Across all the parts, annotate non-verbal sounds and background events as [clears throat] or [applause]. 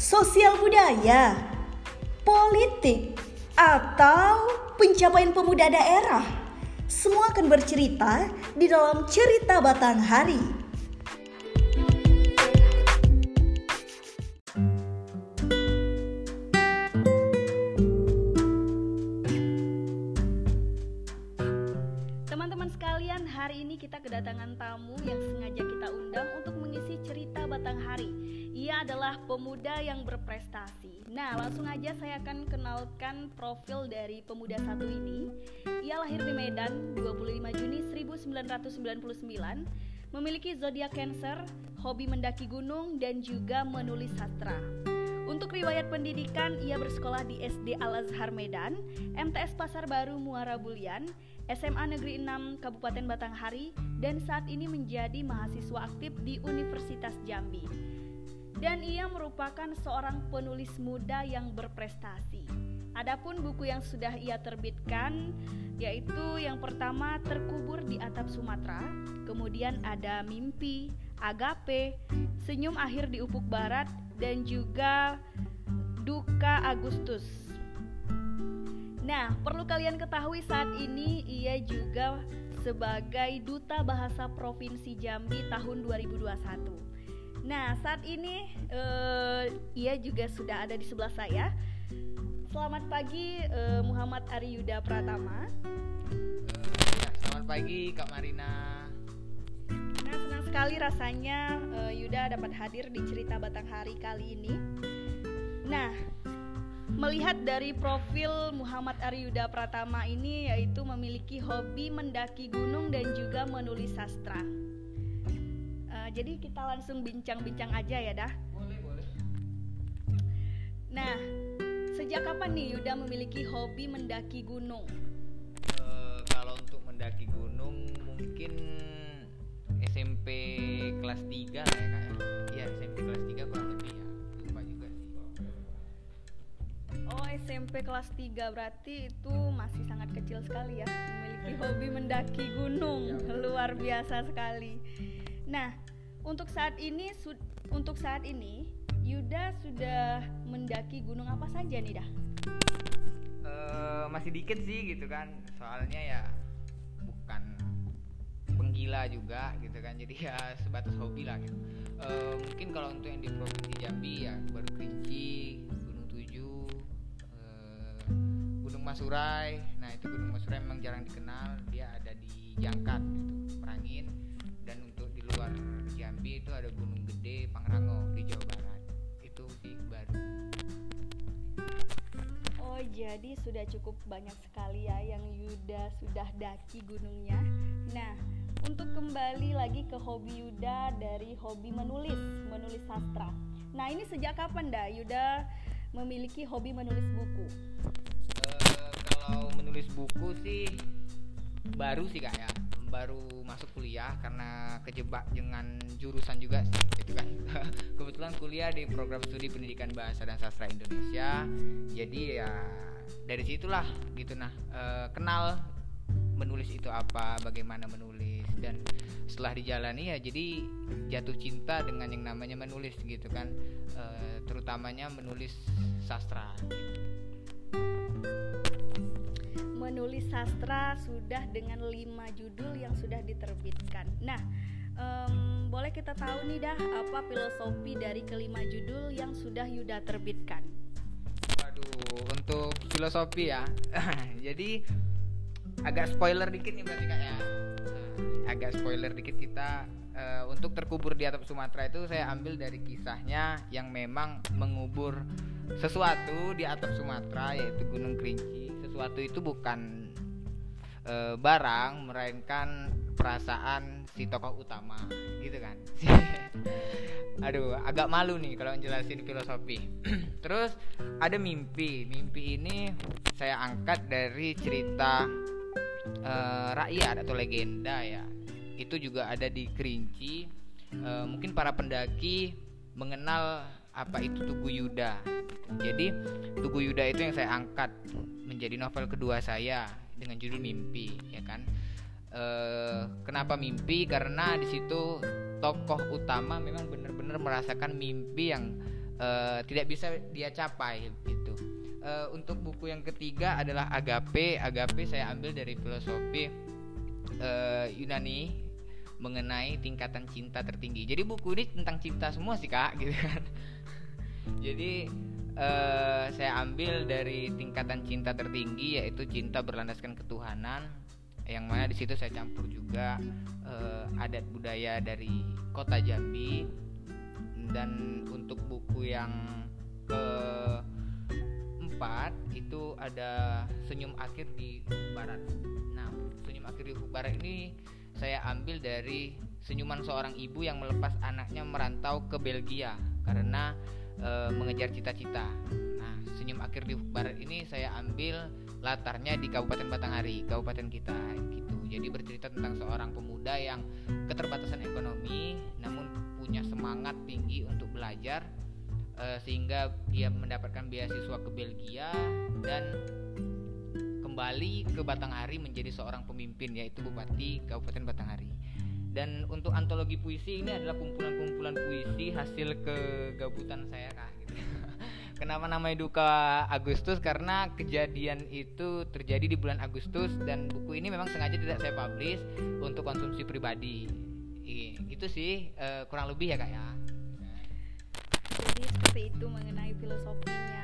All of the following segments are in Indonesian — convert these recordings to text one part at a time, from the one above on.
sosial budaya, politik, atau pencapaian pemuda daerah. Semua akan bercerita di dalam cerita Batang Hari. Teman-teman sekalian, hari ini kita kedatangan tamu pemuda yang berprestasi. Nah, langsung aja saya akan kenalkan profil dari pemuda satu ini. Ia lahir di Medan 25 Juni 1999, memiliki zodiak Cancer, hobi mendaki gunung dan juga menulis sastra. Untuk riwayat pendidikan, ia bersekolah di SD Al-Azhar Medan, MTS Pasar Baru Muara Bulian, SMA Negeri 6 Kabupaten Batanghari, dan saat ini menjadi mahasiswa aktif di Universitas Jambi. Dan ia merupakan seorang penulis muda yang berprestasi. Adapun buku yang sudah ia terbitkan yaitu yang pertama Terkubur di Atap Sumatera, kemudian ada Mimpi, Agape, Senyum Akhir di Ufuk Barat, dan juga Duka Agustus. Nah, perlu kalian ketahui saat ini ia juga sebagai Duta Bahasa Provinsi Jambi tahun 2021. Nah, saat ini eh, ia juga sudah ada di sebelah saya. Selamat pagi eh, Muhammad Ari Yuda Pratama. Ya, selamat pagi Kak Marina. Nah, senang sekali rasanya eh, Yuda dapat hadir di cerita Batang Hari kali ini. Nah, melihat dari profil Muhammad Aryuda Pratama ini yaitu memiliki hobi mendaki gunung dan juga menulis sastra. Jadi kita langsung bincang-bincang aja ya dah. Boleh, boleh. Nah, sejak kapan nih Yuda memiliki hobi mendaki gunung? Eh, kalau untuk mendaki gunung mungkin SMP kelas 3 lah ya Kak ya. Iya, SMP kelas 3 kurang lebih ya. Lupa juga sih. Oh, SMP kelas 3 berarti itu masih sangat kecil sekali ya memiliki hobi mendaki gunung. Luar biasa sekali. Nah, untuk saat ini untuk saat ini Yuda sudah mendaki gunung apa saja nih dah? Eh, masih dikit sih gitu kan. Soalnya ya bukan penggila juga gitu kan. Jadi ya sebatas hobi lah gitu. Eh, mungkin kalau untuk yang di Provinsi Jambi ya baru Kerinci, Gunung Tujuh, eh, Gunung Masurai. Nah itu Gunung Masurai memang jarang dikenal. Dia ada di Jangkat gitu, Perangin. Jambi itu ada Gunung Gede, Pangrango di Jawa Barat. Itu sih baru. Oh, jadi sudah cukup banyak sekali ya yang Yuda sudah daki gunungnya. Nah, untuk kembali lagi ke hobi Yuda dari hobi menulis, menulis sastra. Nah, ini sejak kapan dah Yuda memiliki hobi menulis buku? Eh, kalau menulis buku sih baru sih kak ya baru masuk kuliah karena kejebak dengan jurusan juga gitu kan. [laughs] Kebetulan kuliah di program studi pendidikan bahasa dan sastra Indonesia. Jadi ya dari situlah gitu. Nah eh, kenal menulis itu apa bagaimana menulis dan setelah dijalani ya jadi jatuh cinta dengan yang namanya menulis gitu kan. Eh, terutamanya menulis sastra. gitu. Menulis sastra sudah dengan lima judul yang sudah diterbitkan. Nah, em, boleh kita tahu nih dah apa filosofi dari kelima judul yang sudah Yuda terbitkan? Waduh, untuk filosofi ya. [laughs] Jadi agak spoiler dikit nih berarti kak ya. Nah, agak spoiler dikit kita eh, untuk terkubur di atap Sumatera itu saya ambil dari kisahnya yang memang mengubur sesuatu di atap Sumatera yaitu Gunung Kerinci. Sesuatu itu bukan eh, barang melainkan perasaan si tokoh utama gitu kan. [laughs] Aduh, agak malu nih kalau ngejelasin filosofi. [clears throat] Terus ada mimpi. Mimpi ini saya angkat dari cerita eh, rakyat atau legenda ya. Itu juga ada di Kerinci. Eh, mungkin para pendaki mengenal apa itu Tugu Yuda. Jadi Tugu Yuda itu yang saya angkat menjadi novel kedua saya dengan judul Mimpi, ya kan? Eh, kenapa mimpi? Karena di situ tokoh utama memang benar-benar merasakan mimpi yang uh, tidak bisa dia capai gitu uh, untuk buku yang ketiga adalah Agape Agape saya ambil dari filosofi uh, Yunani mengenai tingkatan cinta tertinggi. Jadi buku ini tentang cinta semua sih kak, gitu kan. Jadi uh, saya ambil dari tingkatan cinta tertinggi yaitu cinta berlandaskan ketuhanan, yang mana di situ saya campur juga uh, adat budaya dari kota Jambi. Dan untuk buku yang keempat itu ada senyum akhir di barat. Nah, senyum akhir di barat ini saya ambil dari senyuman seorang ibu yang melepas anaknya merantau ke Belgia. Karena e, mengejar cita-cita. Nah, senyum akhir di barat ini saya ambil latarnya di Kabupaten Batanghari, kabupaten kita gitu. Jadi bercerita tentang seorang pemuda yang keterbatasan ekonomi namun punya semangat tinggi untuk belajar e, sehingga dia mendapatkan beasiswa ke Belgia dan kembali ke Batanghari menjadi seorang pemimpin yaitu Bupati Kabupaten Batanghari. Dan untuk antologi puisi ini adalah kumpulan-kumpulan puisi hasil kegabutan saya kak. Gitu. [laughs] Kenapa namanya Duka Agustus? Karena kejadian itu terjadi di bulan Agustus dan buku ini memang sengaja tidak saya publish untuk konsumsi pribadi. Itu sih uh, kurang lebih ya kak ya. Jadi seperti itu mengenai filosofinya.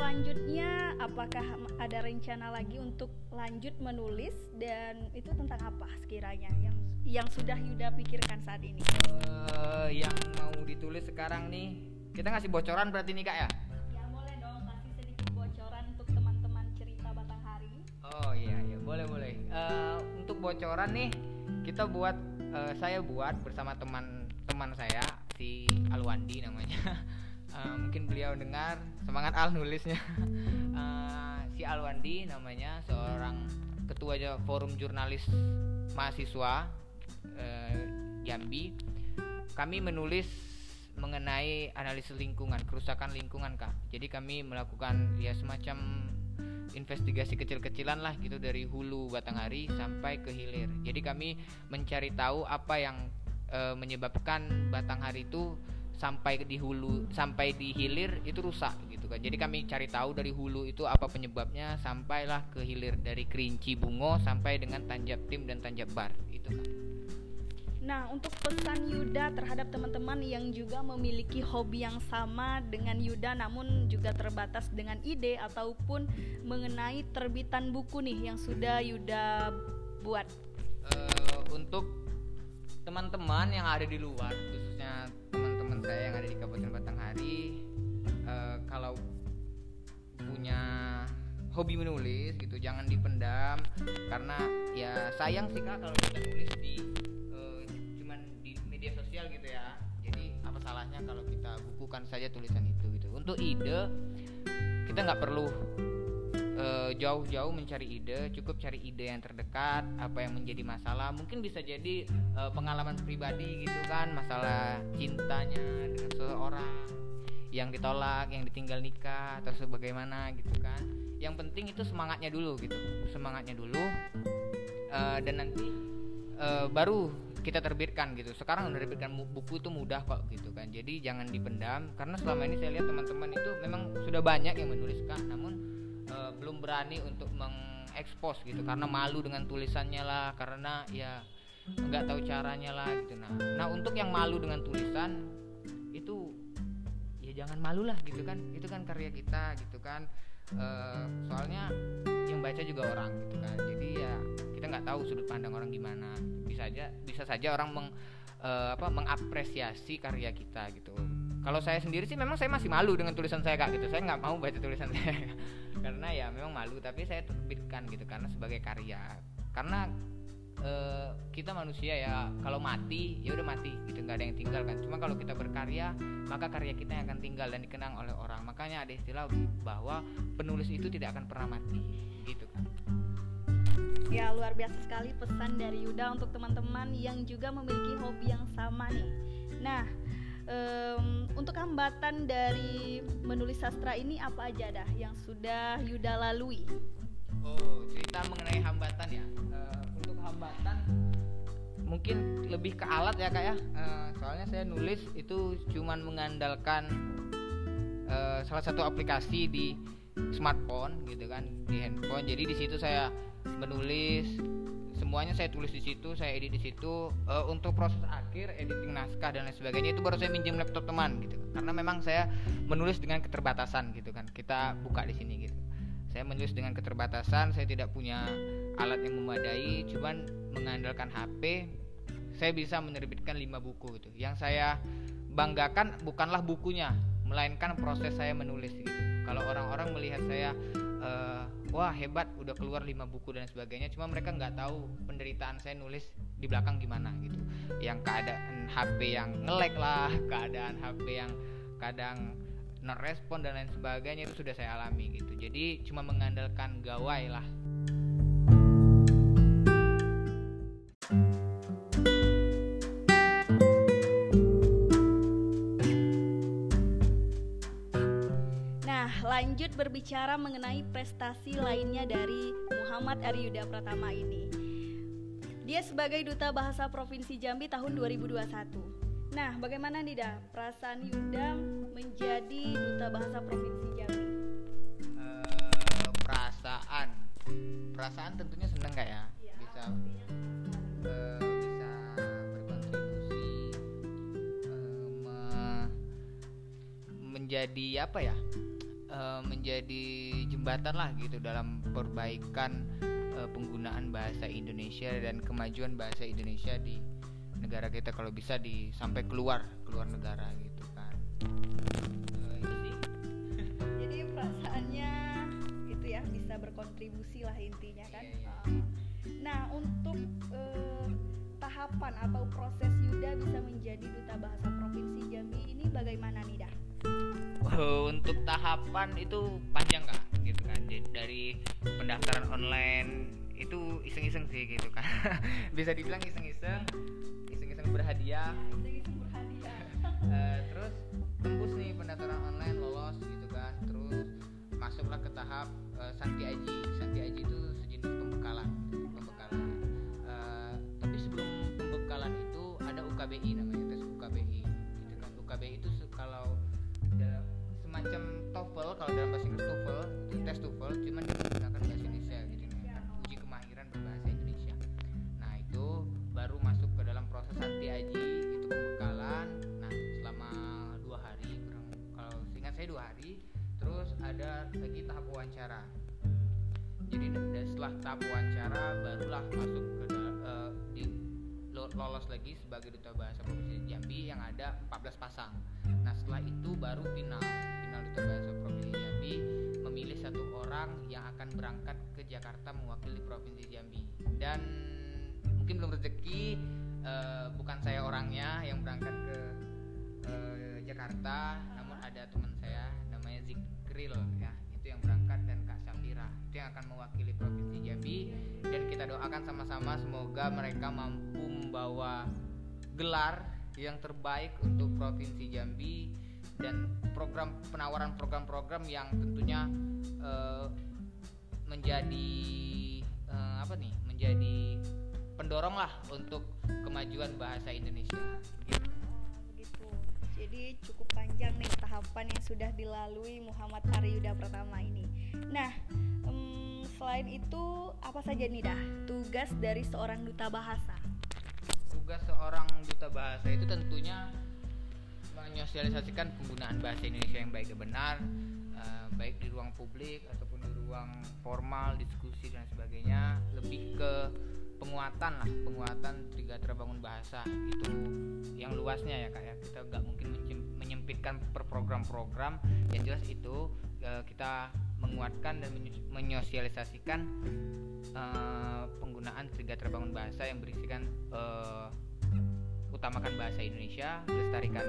Selanjutnya apakah ada rencana lagi untuk lanjut menulis dan itu tentang apa sekiranya yang yang sudah Yuda pikirkan saat ini? Uh, yang mau ditulis sekarang nih, kita ngasih bocoran berarti nih kak ya? Ya boleh dong kasih sedikit bocoran untuk teman-teman cerita Batanghari. Oh iya iya boleh boleh. Uh, untuk bocoran nih kita buat uh, saya buat bersama teman-teman saya si Alwandi namanya. [laughs] uh, mungkin beliau dengar. Semangat Al nulisnya. Uh, [laughs] si Alwandi namanya seorang ketua forum jurnalis mahasiswa uh, Jambi. Kami menulis mengenai analisis lingkungan kerusakan lingkungan kak. Jadi kami melakukan ya semacam investigasi kecil-kecilan lah gitu dari hulu Batanghari sampai ke hilir. Jadi kami mencari tahu apa yang e, menyebabkan Batanghari itu sampai di hulu sampai di hilir itu rusak gitu kan jadi kami cari tahu dari hulu itu apa penyebabnya sampailah ke hilir dari kerinci bungo sampai dengan tanjab tim dan tanjab bar itu kan Nah, untuk pesan Yuda terhadap teman-teman yang juga memiliki hobi yang sama dengan Yuda namun juga terbatas dengan ide ataupun mengenai terbitan buku nih yang sudah Yuda buat. Uh, untuk teman-teman yang ada di luar, khususnya saya yang ada di Kabupaten Batanghari uh, kalau punya hobi menulis gitu jangan dipendam karena ya sayang sih kak kalau kita nulis di uh, cuman di media sosial gitu ya. Jadi apa salahnya kalau kita bukukan saja tulisan itu gitu. Untuk ide kita nggak perlu Eh, jauh-jauh mencari ide, cukup cari ide yang terdekat, apa yang menjadi masalah. Mungkin bisa jadi uh, pengalaman pribadi gitu kan, masalah cintanya dengan seseorang yang ditolak, yang ditinggal nikah atau sebagaimana gitu kan. Yang penting itu semangatnya dulu gitu, semangatnya dulu, uh, dan nanti uh, baru kita terbitkan gitu. Sekarang menerbitkan buku itu mudah kok gitu kan. Jadi jangan dipendam karena selama ini saya lihat teman-teman itu memang sudah banyak yang menuliskan, namun uh, belum berani untuk mengekspos gitu karena malu dengan tulisannya lah karena ya nggak tahu caranya lah gitu. Nah nah untuk yang malu dengan tulisan itu ya jangan malu lah gitu kan. Itu kan karya kita gitu kan. Uh, soalnya yang baca juga orang gitu kan. Jadi ya kita nggak tahu sudut pandang orang gimana. Bisa aja bisa saja orang meng uh, apa mengapresiasi karya kita gitu kalau saya sendiri sih memang saya masih malu dengan tulisan saya kak gitu. Saya nggak mau baca tulisan [laughs] saya. Karena ya memang malu tapi saya terbitkan gitu karena sebagai karya. Karena e, kita manusia ya kalau mati ya udah mati gitu nggak ada yang tinggal kan. Cuma kalau kita berkarya maka karya kita yang akan tinggal dan dikenang oleh orang. Makanya ada istilah bahwa penulis itu tidak akan pernah mati gitu kan Ya luar biasa sekali pesan dari Yuda untuk teman-teman yang juga memiliki hobi yang sama nih. Nah, um, untuk hambatan dari menulis sastra ini apa aja dah yang sudah Yuda lalui? Oh, cerita mengenai hambatan ya. Uh, untuk hambatan mungkin lebih ke alat ya kak ya uh, soalnya saya nulis itu cuman mengandalkan uh, salah satu aplikasi di smartphone gitu kan di handphone jadi di situ saya menulis semuanya saya tulis di situ saya edit di situ. Uh, untuk proses akhir editing naskah dan lain sebagainya itu baru saya minjem laptop teman gitu. Karena memang saya menulis dengan keterbatasan gitu kan. Kita buka di sini gitu. Saya menulis dengan keterbatasan saya tidak punya alat yang memadai cuman mengandalkan HP saya bisa menerbitkan lima buku gitu. Yang saya banggakan bukanlah bukunya melainkan proses saya menulis gitu. Kalau orang-orang melihat saya uh, wah hebat udah keluar lima buku dan sebagainya. Cuma mereka nggak tahu penderitaan saya nulis di belakang gimana gitu. Yang keadaan HP yang ngelek lah [laughs] keadaan HP yang kadang non respon dan lain sebagainya itu sudah saya alami gitu. Jadi cuma mengandalkan gawai lah lanjut berbicara mengenai prestasi lainnya dari Muhammad Aryuda Pratama ini. Dia sebagai Duta Bahasa Provinsi Jambi tahun 2021. Nah, bagaimana nih dah perasaan Yuda menjadi Duta Bahasa Provinsi Jambi? Uh, perasaan, perasaan tentunya senang gak ya? ya bisa uh, bisa berkontribusi uh, menjadi apa ya? Uh, menjadi jembatan lah gitu dalam perbaikan uh, penggunaan bahasa Indonesia dan kemajuan bahasa Indonesia di negara kita kalau bisa di sampai keluar keluar negara gitu kan. Uh, itu sih. [laughs] Jadi perasaannya itu ya bisa berkontribusi lah intinya kan. Iya, iya. nah untuk uh, tahapan atau proses Yuda bisa menjadi uh, untuk tahapan itu panjang kak gitu kan. Dari pendaftaran online itu iseng-iseng sih gitu kan. [laughs] Bisa dibilang iseng-iseng iseng-iseng berhadiah. Uh, [laughs] terus tembus nih pendaftaran online lolos gitu kan. Terus masuklah ke tahap uh, Santi Aji. Santi Aji itu sejenis pembekalan pembekalan. Uh, tapi sebelum pembekalan itu ada UKBI namanya semacam TOEFL kalau dalam bahasa Inggris TOEFL itu tes TOEFL cuman digunakan bahasa Indonesia gitu. Kan uji kemahiran berbahasa Indonesia. Nah itu baru masuk ke dalam proses anti aji itu pembekalan. Nah selama dua hari kurang kalau seingat saya dua hari terus ada lagi tahap wawancara. Jadi setelah tahap wawancara barulah masuk ke uh, lolos lagi sebagai duta bahasa provinsi Jambi yang ada 14 pasang. Setelah itu baru final. Final duta bahasa provinsi Jambi. Memilih satu orang yang akan berangkat ke Jakarta mewakili provinsi Jambi. Dan mungkin belum rezeki uh, bukan saya orangnya yang berangkat ke uh, Jakarta namun ada teman saya namanya Zikril ya. Itu yang berangkat dan Kak Safira itu yang akan mewakili provinsi Jambi. Dan kita doakan sama-sama semoga mereka mampu membawa gelar yang terbaik untuk provinsi Jambi dan program penawaran program-program yang tentunya uh, menjadi uh, apa nih menjadi pendorong lah untuk kemajuan bahasa Indonesia. Gitu. begitu jadi cukup panjang nih tahapan yang sudah dilalui Muhammad Aryuda pertama ini. Nah um, selain itu apa saja nih dah tugas dari seorang duta bahasa? Tugas seorang duta bahasa itu tentunya menyosialisasikan penggunaan bahasa Indonesia yang baik dan benar uh, baik di ruang publik ataupun di ruang formal diskusi dan sebagainya lebih ke penguatan lah penguatan tiga terbangun bahasa itu yang luasnya ya kak ya. Kita nggak mungkin menyempitkan per program-program. Yang jelas itu uh, kita menguatkan dan menyosialisasikan uh, penggunaan tiga terbangun bahasa yang berisikan uh, utamakan bahasa Indonesia, lestarikan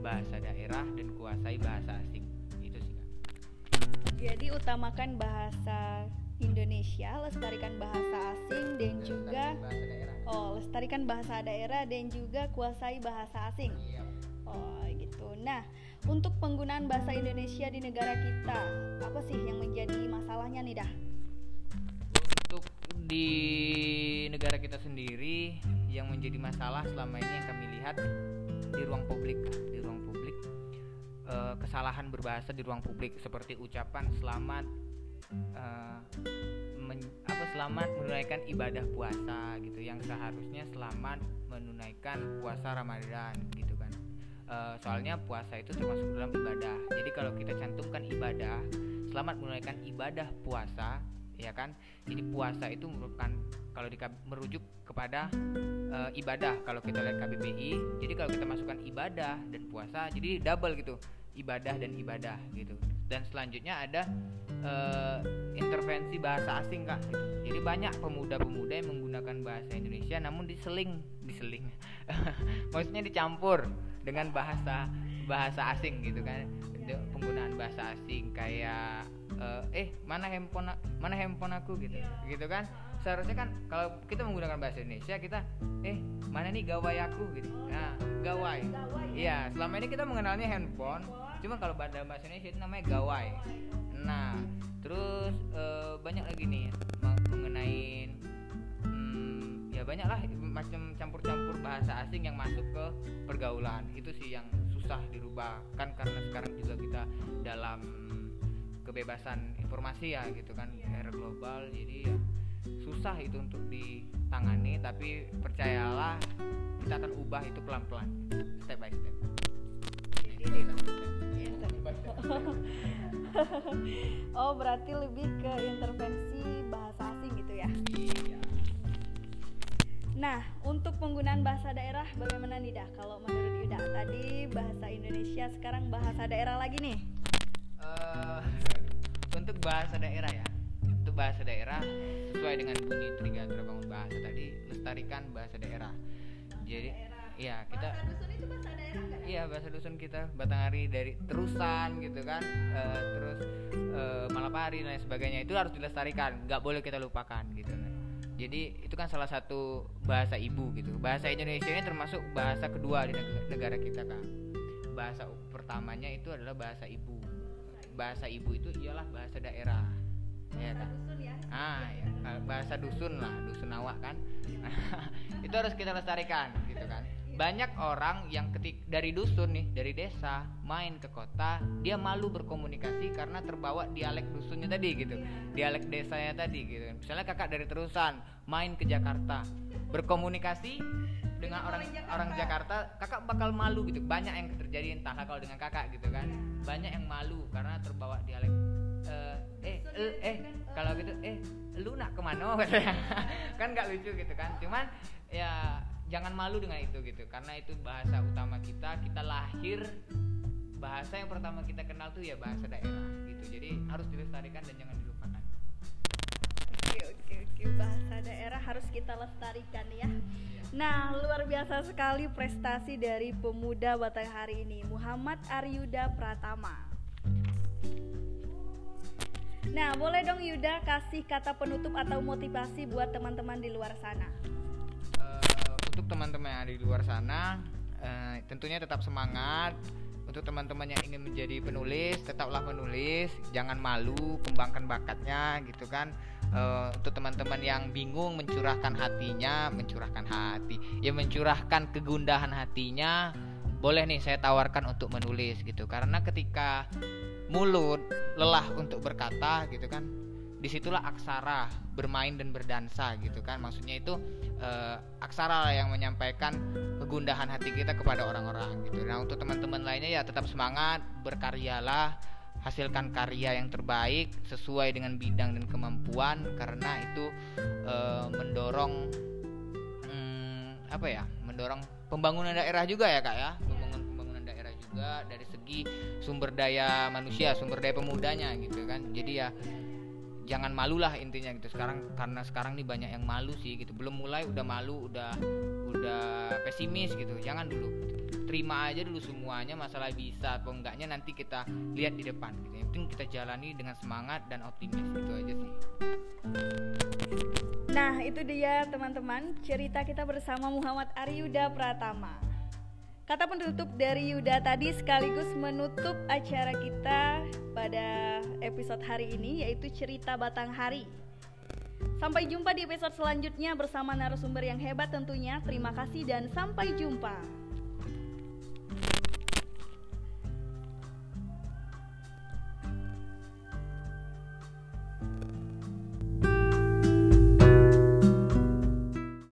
bahasa daerah dan kuasai bahasa asing. Itu sih Kak. Jadi utamakan bahasa Indonesia, lestarikan bahasa asing dan lestarikan juga bahasa oh, lestarikan bahasa daerah dan juga kuasai bahasa asing. Iya. Oh, gitu. Nah, untuk penggunaan bahasa Indonesia di negara kita, apa sih yang menjadi masalahnya nih dah? Untuk di negara kita sendiri yang menjadi masalah selama ini yang kami lihat di ruang publik di ruang publik. Uh, kesalahan berbahasa di ruang publik seperti ucapan selamat uh, men, apa selamat menunaikan ibadah puasa gitu. Yang seharusnya selamat menunaikan puasa Ramadan gitu kan. Uh, soalnya puasa itu termasuk dalam ibadah. Jadi kalau kita cantumkan ibadah selamat menunaikan ibadah puasa ya kan? Jadi puasa itu merupakan kalau di, merujuk kepada uh, ibadah. Kalau kita lihat KBBI jadi kalau kita masukkan ibadah dan puasa jadi double gitu. Ibadah dan ibadah gitu. Dan selanjutnya ada uh, intervensi bahasa asing kak gitu. jadi banyak pemuda-pemuda yang menggunakan bahasa Indonesia namun diseling diseling. [laughs] Maksudnya dicampur dengan bahasa bahasa asing gitu kan. Penggunaan bahasa asing kayak uh, eh mana handphone mana handphone aku gitu. Gitu kan. Seharusnya kan kalau kita menggunakan bahasa Indonesia kita eh mana nih gawai aku? gitu. Nah gawai. Iya selama ini kita mengenalnya handphone. Cuma kalau dalam bahasa Indonesia itu namanya gawai. Nah terus uh, banyak lagi nih mengenai hmm, ya banyak lah macam campur-campur bahasa asing yang masuk ke pergaulan. Itu sih yang susah dirubah kan karena sekarang juga kita dalam kebebasan informasi ya gitu kan era global. Jadi ya susah itu untuk ditangani tapi percayalah kita akan ubah itu pelan-pelan step by step. [laughs] [laughs] Oh berarti lebih ke intervensi bahasa Nah, untuk penggunaan bahasa daerah bagaimana nih dah? Kalau menurut Yuda tadi bahasa Indonesia, sekarang bahasa daerah lagi nih. Uh, untuk bahasa daerah ya, untuk bahasa daerah sesuai dengan bunyi trigatura bangun bahasa tadi lestarikan bahasa daerah. Jadi iya kita bahasa dusun itu bahasa daerah iya bahasa dusun kita Batanghari dari terusan gitu kan. Uh, terus uh, Malapari dan lain sebagainya itu harus dilestarikan nggak boleh kita lupakan gitu kan jadi itu kan salah satu bahasa ibu gitu. Bahasa Indonesia ini termasuk bahasa kedua di negara kita kan bahasa pertamanya itu adalah bahasa ibu. Bahasa ibu itu ialah bahasa daerah. Ya kan? Ya. ah ya bahasa dusun lah dusun awak kan. [laughs] Itu harus kita lestarikan gitu kan banyak orang yang ketik dari dusun nih dari desa main ke kota dia malu berkomunikasi karena terbawa dialek dusunnya tadi gitu dialek desanya tadi gitu. Misalnya kakak dari terusan main ke Jakarta berkomunikasi dengan orang Jakarta. orang Jakarta kakak bakal malu gitu. Banyak yang terjadi entahlah kalau dengan kakak gitu kan. Banyak yang malu karena terbawa dialek uh, eh eh, eh kalau gitu eh lu nak ke mana? [laughs] Kan nggak lucu gitu kan. Cuman ya jangan malu dengan itu gitu karena itu bahasa utama kita kita lahir bahasa yang pertama kita kenal tuh ya bahasa daerah gitu jadi harus dilestarikan dan jangan dilupakan oke oke oke bahasa daerah harus kita lestarikan ya iya. Nah, luar biasa sekali prestasi dari pemuda Batanghari ini, Muhammad Aryuda Pratama. Nah, boleh dong Yuda kasih kata penutup atau motivasi buat teman-teman di luar sana. Untuk teman-teman yang ada di luar sana, uh, tentunya tetap semangat. Untuk teman-teman yang ingin menjadi penulis, tetaplah penulis, jangan malu, kembangkan bakatnya, gitu kan. Uh, untuk teman-teman yang bingung mencurahkan hatinya, mencurahkan hati, ya mencurahkan kegundahan hatinya, boleh nih saya tawarkan untuk menulis gitu. Karena ketika mulut lelah untuk berkata gitu kan di situlah aksara bermain dan berdansa gitu kan. Maksudnya itu uh, aksara lah yang menyampaikan kegundahan hati kita kepada orang-orang gitu. Nah untuk teman-teman lainnya ya tetap semangat berkaryalah hasilkan karya yang terbaik sesuai dengan bidang dan kemampuan karena itu uh, mendorong hmm, apa ya mendorong pembangunan daerah juga ya kak ya. Pembangunan pembangunan daerah juga dari segi sumber daya manusia sumber daya pemudanya gitu kan. Jadi ya jangan malu lah intinya gitu. Sekarang karena sekarang nih banyak yang malu sih gitu. Belum mulai udah malu udah udah pesimis gitu. Jangan dulu. Terima aja dulu semuanya masalah bisa atau enggaknya nanti kita lihat di depan gitu. Yang penting kita jalani dengan semangat dan optimis itu aja sih. Nah itu dia teman-teman cerita kita bersama Muhammad Aryuda Pratama Kata penutup dari Yuda tadi sekaligus menutup acara kita pada episode hari ini yaitu cerita Batang Hari. Sampai jumpa di episode selanjutnya bersama narasumber yang hebat tentunya. Terima kasih dan sampai jumpa.